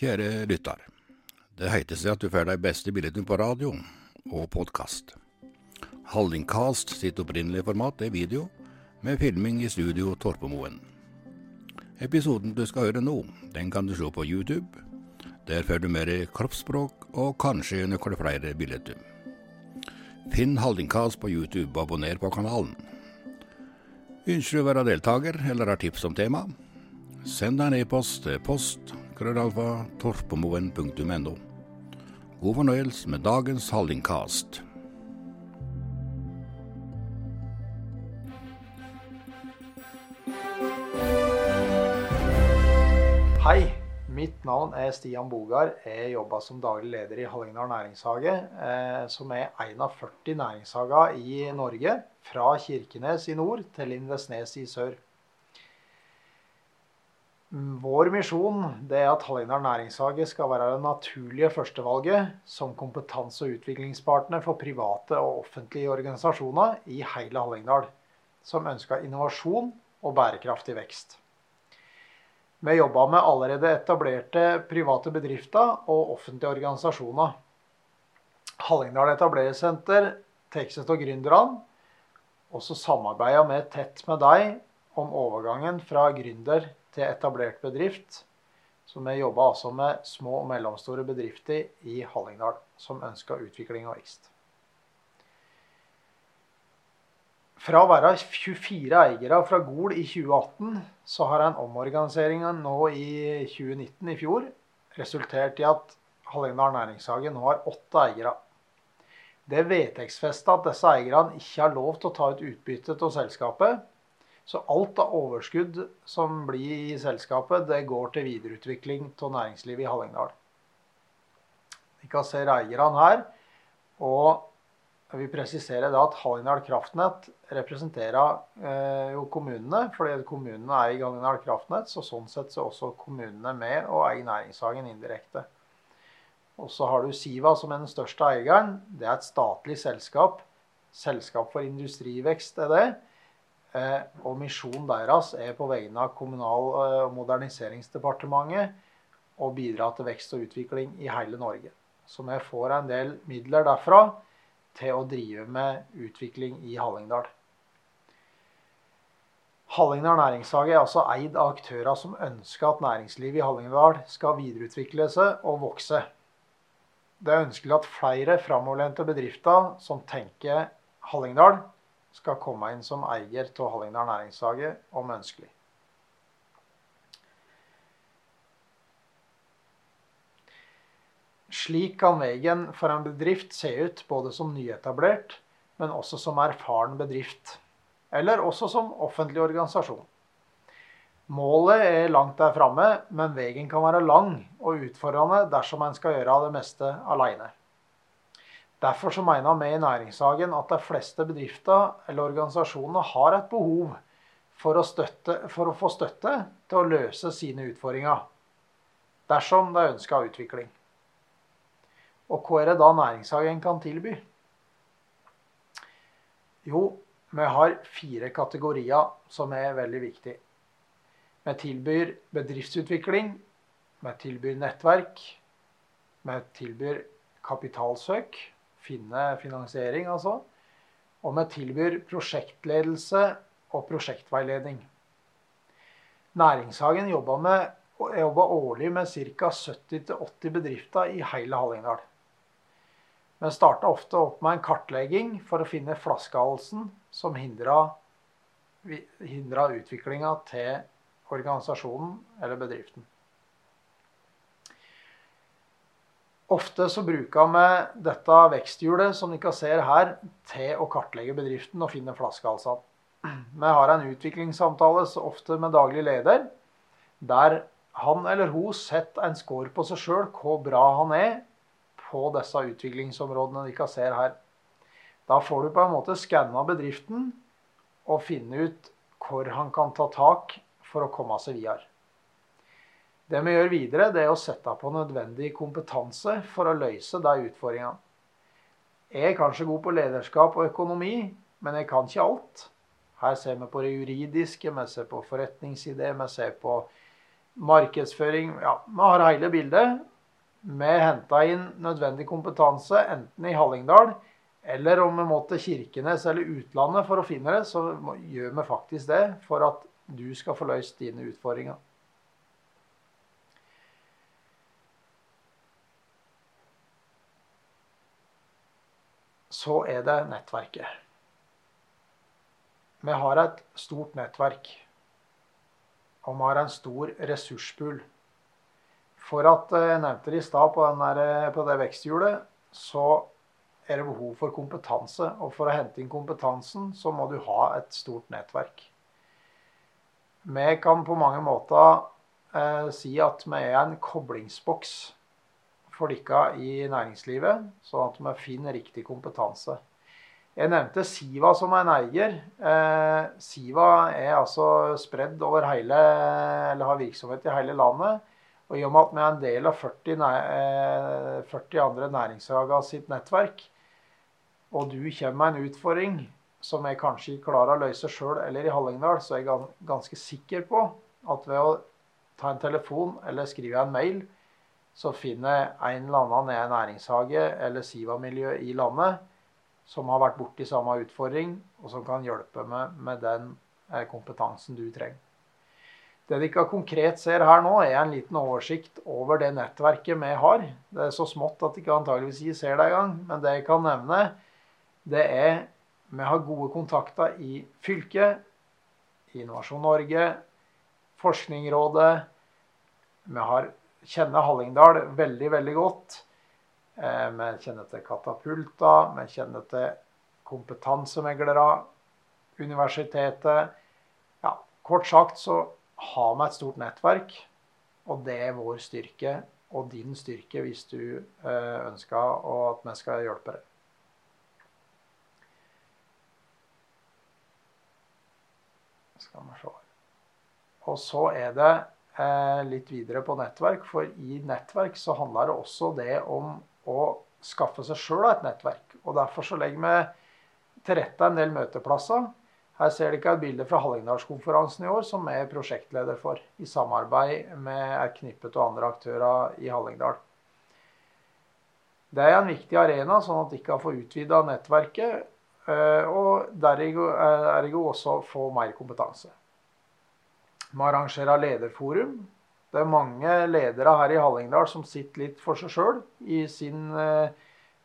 Kjære lytter. Det heter seg at du får de beste billettene på radio og podkast. Hallingcast sitt opprinnelige format er video, med filming i studio Torpemoen. Episoden du skal høre nå, den kan du se på YouTube. Der får du mer kroppsspråk og kanskje noen flere billetter. Finn Hallingcast på YouTube og abonner på kanalen. Ønsker du å være deltaker eller har tips om tema? Send en e-post til post krøllalfa torpemoen.no. God fornøyelse med dagens Hallingcast. Hei, mitt navn er Stian Bogar. Jeg jobber som daglig leder i Hallingdal næringshage, eh, som er en av 40 næringshager i Norge. Fra Kirkenes i nord til Lindesnes i sør. Vår misjon er at Hallingdal næringshage skal være det naturlige førstevalget som kompetanse- og utviklingspartner for private og offentlige organisasjoner i hele Hallingdal, som ønsker innovasjon og bærekraftig vekst. Vi jobber med allerede etablerte private bedrifter og offentlige organisasjoner. Hallingdal etablerersenter seg av gründerne, og så samarbeider vi tett med deg om overgangen fra gründer til etablert bedrift. Så vi jobba altså med små og mellomstore bedrifter i Hallingdal som ønsker utvikling og vekst. Fra å være 24 eiere fra Gol i 2018, så har en omorganisering nå i 2019 i fjor resultert i at Hallingdal næringshage nå har åtte eiere. Det er vedtektsfesta at disse eierne ikke har lov til å ta ut utbytte av selskapet. Så alt av overskudd som blir i selskapet, det går til videreutvikling av næringslivet i Hallingdal. Vi kan se eierne her. og vi presiserer da at Hallingdal kraftnett representerer eh, jo kommunene, fordi kommunene er i Hallingdal kraftnett. Så sånn sett så også kommunene med og eier næringshagen indirekte. Og så har du Siva som er den største eieren. Det er et statlig selskap. Selskap for industrivekst er det. Eh, og misjonen deres er på vegne av Kommunal- og moderniseringsdepartementet å bidra til vekst og utvikling i hele Norge. Så vi får en del midler derfra til å drive med utvikling i Hallingdal. Hallingdal næringshage er altså eid av aktører som ønsker at næringslivet i Hallingdal skal videreutvikle seg og vokse. Det er ønskelig at flere framoverlente bedrifter som tenker Hallingdal, skal komme inn som eier av Hallingdal næringshage om ønskelig. Slik kan veien for en bedrift se ut både som nyetablert, men også som erfaren bedrift. Eller også som offentlig organisasjon. Målet er langt der framme, men veien kan være lang og utfordrende dersom en skal gjøre det meste alene. Derfor så mener vi i Næringshagen at de fleste bedrifter eller organisasjoner har et behov for å, støtte, for å få støtte til å løse sine utfordringer, dersom de ønsker utvikling. Og hva er det da næringshagen kan tilby? Jo, vi har fire kategorier som er veldig viktige. Vi tilbyr bedriftsutvikling, vi tilbyr nettverk, vi tilbyr kapitalsøk, finne finansiering altså, og vi tilbyr prosjektledelse og prosjektveiledning. Næringshagen jobber, jobber årlig med ca. 70-80 bedrifter i hele Hallingdal. Vi starta ofte opp med en kartlegging for å finne flaskehalsen som hindra, hindra utviklinga til organisasjonen eller bedriften. Ofte så bruker vi dette veksthjulet som dere ser her, til å kartlegge bedriften og finne flaskehalsene. Vi har en utviklingssamtale så ofte med daglig leder, der han eller hun setter en score på seg sjøl, hvor bra han er på disse utviklingsområdene dere ser her. Da får du på en måte skanna bedriften og finne ut hvor han kan ta tak for å komme seg videre. Det vi gjør videre, det er å sette på nødvendig kompetanse for å løse de utfordringene. Jeg er kanskje god på lederskap og økonomi, men jeg kan ikke alt. Her ser vi på det juridiske, vi ser på forretningsidé, vi ser på markedsføring Ja, vi har hele bildet. Vi henta inn nødvendig kompetanse enten i Hallingdal eller om vi må til Kirkenes eller utlandet for å finne det, så gjør vi faktisk det for at du skal få løst dine utfordringer. Så er det nettverket. Vi har et stort nettverk. Og vi har en stor ressurspool. For at eh, jeg nevnte det i stad på, på, det veksthjulet, så er det behov for kompetanse. Og for å hente inn kompetansen, så må du ha et stort nettverk. Vi kan på mange måter eh, si at vi er en koblingsboks for dere i næringslivet, sånn at vi finner riktig kompetanse. Jeg nevnte Siva som en eier. Eh, Siva er altså spredd over hele, eller har virksomhet i hele landet. Og i og med at vi er en del av 40, 40 eh, andre næringshager sitt nettverk, og du kommer med en utfordring som jeg kanskje ikke klarer å løse sjøl eller i Hallingdal, så er jeg ganske sikker på at ved å ta en telefon eller skrive en mail, så finner jeg en eller annen i en næringshage eller Siva-miljø i landet som har vært borti samme utfordring, og som kan hjelpe meg med den eh, kompetansen du trenger. Det dere konkret ser her nå, er en liten oversikt over det nettverket vi har. Det er så smått at dere antageligvis ser det engang, men det jeg kan nevne, det er Vi har gode kontakter i fylket, Innovasjon Norge, Forskningsrådet. Vi har, kjenner Hallingdal veldig, veldig godt. Eh, vi kjenner til Katapulta, vi kjenner til kompetansemeglere, universitetet. Ja, kort sagt så har vi et stort nettverk, og det er vår styrke og din styrke hvis du eh, ønsker at vi skal hjelpe deg. Skal vi se. Og så er det eh, litt videre på nettverk, for i nettverk så handler det også det om å skaffe seg sjøl et nettverk. Og derfor så legger vi til rette en del møteplasser. Her ser dere et bilde fra Hallingdalskonferansen i år, som vi er prosjektleder for, i samarbeid med et knippet og andre aktører i Hallingdal. Det er en viktig arena, sånn at dere få utvida nettverket Eh, og derigå eh, også få mer kompetanse. Vi arrangerer lederforum. Det er mange ledere her i Hallingdal som sitter litt for seg sjøl. I sin eh,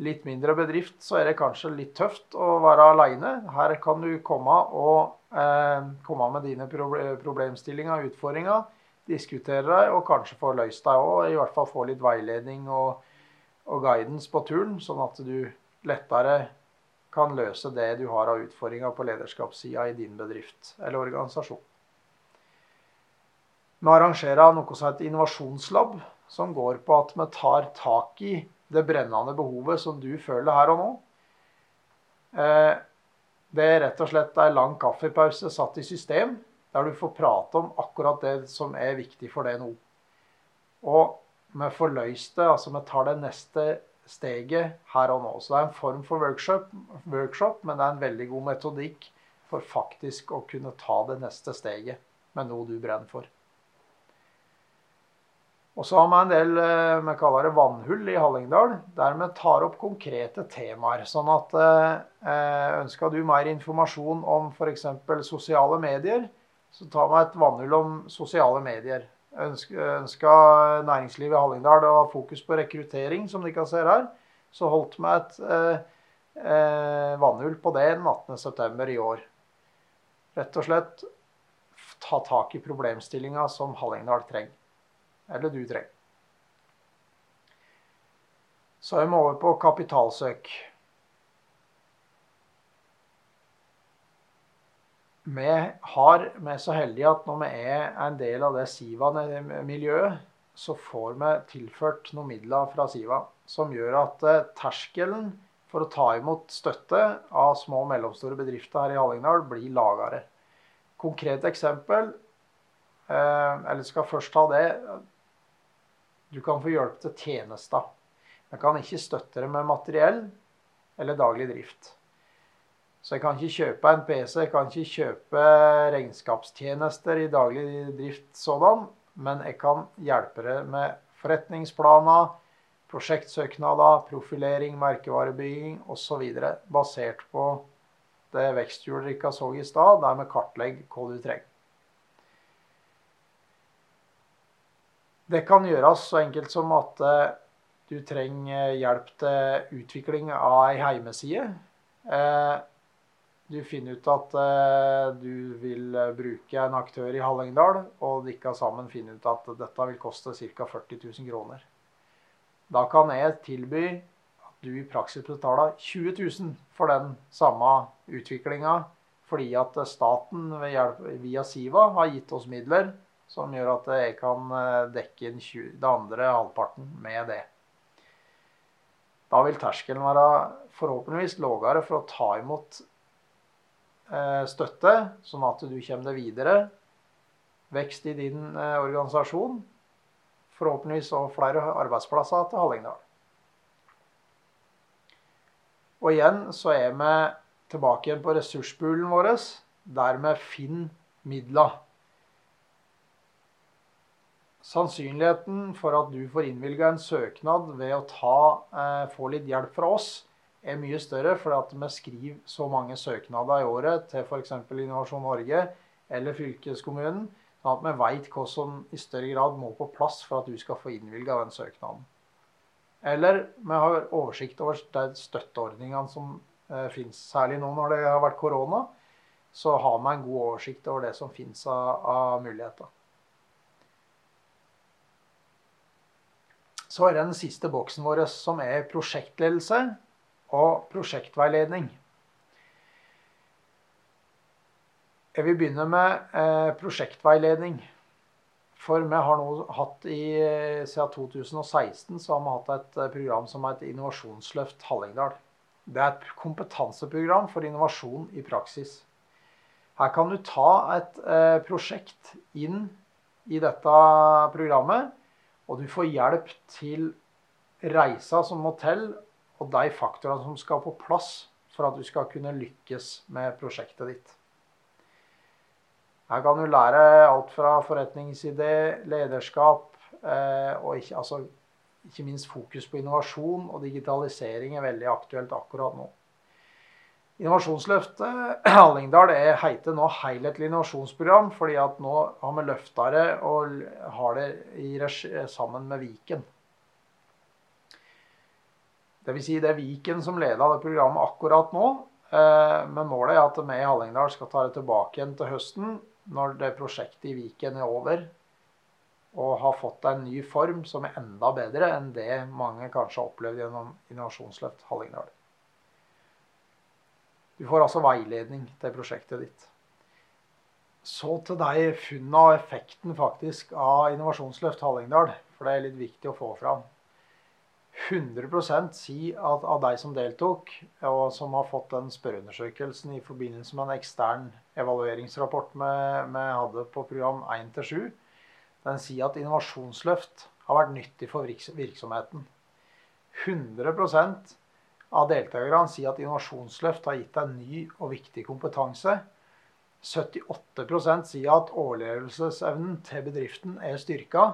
litt mindre bedrift så er det kanskje litt tøft å være aleine. Her kan du komme, og, eh, komme med dine problemstillinger og utfordringer. Diskutere deg og kanskje få løst deg òg. I hvert fall få litt veiledning og, og guidance på turen, sånn at du lettere kan løse det du har av utfordringer på lederskapssida i din bedrift eller organisasjon. Vi arrangerer noe som heter innovasjonslab, som går på at vi tar tak i det brennende behovet som du føler her og nå. Eh, det er rett og slett ei lang kaffepause satt i system, der du får prate om akkurat det som er viktig for deg nå. Og vi får løst det, altså vi tar det neste steget her og nå. Så det er en form for workshop, workshop, men det er en veldig god metodikk for faktisk å kunne ta det neste steget med noe du brenner for. Og så har vi en del eh, vi kaller det vannhull i Hallingdal, der vi tar opp konkrete temaer. Sånn at eh, ønsker du mer informasjon om f.eks. sosiale medier, så tar vi et vannhull om sosiale medier ønska næringslivet i Hallingdal å ha fokus på rekruttering, som dere ser her, så holdt vi et eh, eh, vannhull på det den 18.9. i år. Rett og slett ta tak i problemstillinga som Hallingdal trenger. Eller du trenger. Så er vi over på kapitalsøk. vi har, vi er så heldige at når vi er en del av det Siva-miljøet, så får vi tilført noen midler fra Siva som gjør at eh, terskelen for å ta imot støtte av små og mellomstore bedrifter her i Hallingdal blir lavere. Konkret eksempel, eh, eller skal først ta det Du kan få hjelp til tjenester. Jeg kan ikke støtte det med materiell eller daglig drift. Så jeg kan ikke kjøpe en PC, jeg kan ikke kjøpe regnskapstjenester i daglig drift sådan. men jeg kan hjelpe deg med forretningsplaner, prosjektsøknader, profilering, merkevarebygging osv. basert på det veksthjulet dere så i stad, der vi kartlegger hva du trenger. Det kan gjøres så enkelt som at eh, du trenger hjelp til utvikling av ei heimeside. Eh, du finner ut at eh, du vil bruke en aktør i Hallingdal, og dere sammen finner ut at dette vil koste ca. 40 000 kroner. Da kan jeg tilby at du i praksis betaler 20 000 for den samme utviklinga, fordi at staten via Siva har gitt oss midler som gjør at jeg kan eh, dekke inn det andre halvparten med det. Da vil terskelen være forhåpentligvis lavere for å ta imot eh, støtte, sånn at du kommer deg videre. Vekst i din eh, organisasjon. Forhåpentligvis og flere arbeidsplasser til Hallingdal. Og igjen så er vi tilbake igjen på ressurspoolen vår, der vi finner midler. Sannsynligheten for at du får innvilga en søknad ved å ta, eh, få litt hjelp fra oss, er mye større fordi vi skriver så mange søknader i året til f.eks. Innovasjon Norge eller fylkeskommunen, sånn at vi veit hva som i større grad må på plass for at du skal få innvilga den søknaden. Eller vi har oversikt over de støtteordningene som eh, finnes. Særlig nå når det har vært korona, så har vi en god oversikt over det som finnes av, av muligheter. Så er det den siste boksen vår som er prosjektledelse og prosjektveiledning. Jeg vil begynne med eh, prosjektveiledning. For vi har nå hatt i, siden 2016 så har vi hatt et eh, program som heter Innovasjonsløft Hallingdal. Det er et kompetanseprogram for innovasjon i praksis. Her kan du ta et eh, prosjekt inn i dette programmet og du får hjelp til reisa som må til, og de faktorene som skal på plass for at du skal kunne lykkes med prosjektet ditt. Her kan du lære alt fra forretningsidé, lederskap eh, og ikke, altså, ikke minst fokus på innovasjon og digitalisering er veldig aktuelt akkurat nå. Innovasjonsløftet Hallingdal er heter nå Helhetlig innovasjonsprogram, fordi at nå har vi løfta det og har det i, sammen med Viken. Dvs. Si det er Viken som leder det programmet akkurat nå. Eh, men målet er at vi i Hallingdal skal ta det tilbake igjen til høsten, når det prosjektet i Viken er over og har fått en ny form som er enda bedre enn det mange kanskje har opplevd gjennom Innovasjonsløft Hallingdal. Du får altså veiledning til prosjektet ditt. Så til deg funnene og effekten faktisk av Innovasjonsløft Hallingdal. For det er litt viktig å få fram. 100% sier at av deg som deltok, og som har fått den spørreundersøkelsen i forbindelse med en ekstern evalueringsrapport vi, hadde på program 1-7, den sier at innovasjonsløft har vært nyttig for virksomheten. 100 av deltakerne sier at innovasjonsløft har gitt deg ny og viktig kompetanse. 78% sier at overlevelsesevnen til bedriften er styrka.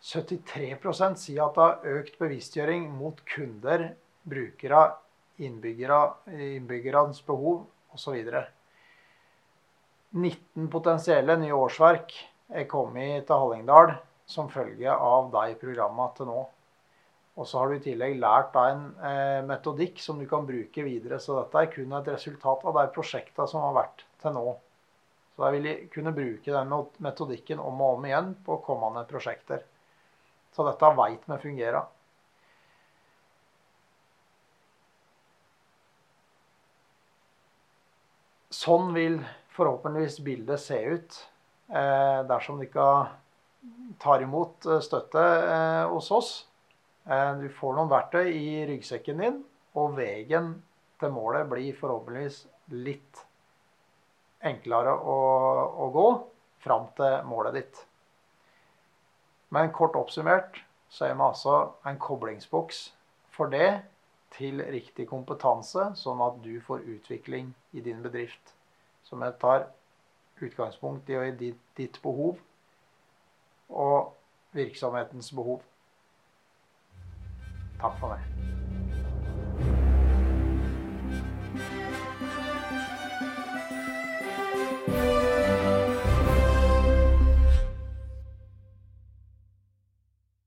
73 sier at det har økt bevisstgjøring mot kunder, brukere, innbyggere, innbyggernes behov osv. 19 potensielle nye årsverk er kommet til Hallingdal som følge av de programmene til nå. Og så har du i tillegg lært deg en eh, metodikk som du kan bruke videre. Så dette er kun et resultat av de prosjektene som har vært til nå. Så jeg vil kunne bruke den metodikken om og om igjen på kommende prosjekter. Så dette veit vi fungerer. Sånn vil forhåpentligvis bildet se ut eh, dersom dere tar imot eh, støtte eh, hos oss. Eh, du får noen verktøy i ryggsekken din, og veien til målet blir forhåpentligvis litt enklere å, å gå fram til målet ditt. Men kort oppsummert så er vi altså en koblingsboks for det til riktig kompetanse, sånn at du får utvikling i din bedrift. Så vi tar utgangspunkt i, ditt behov og virksomhetens behov. Takk for meg.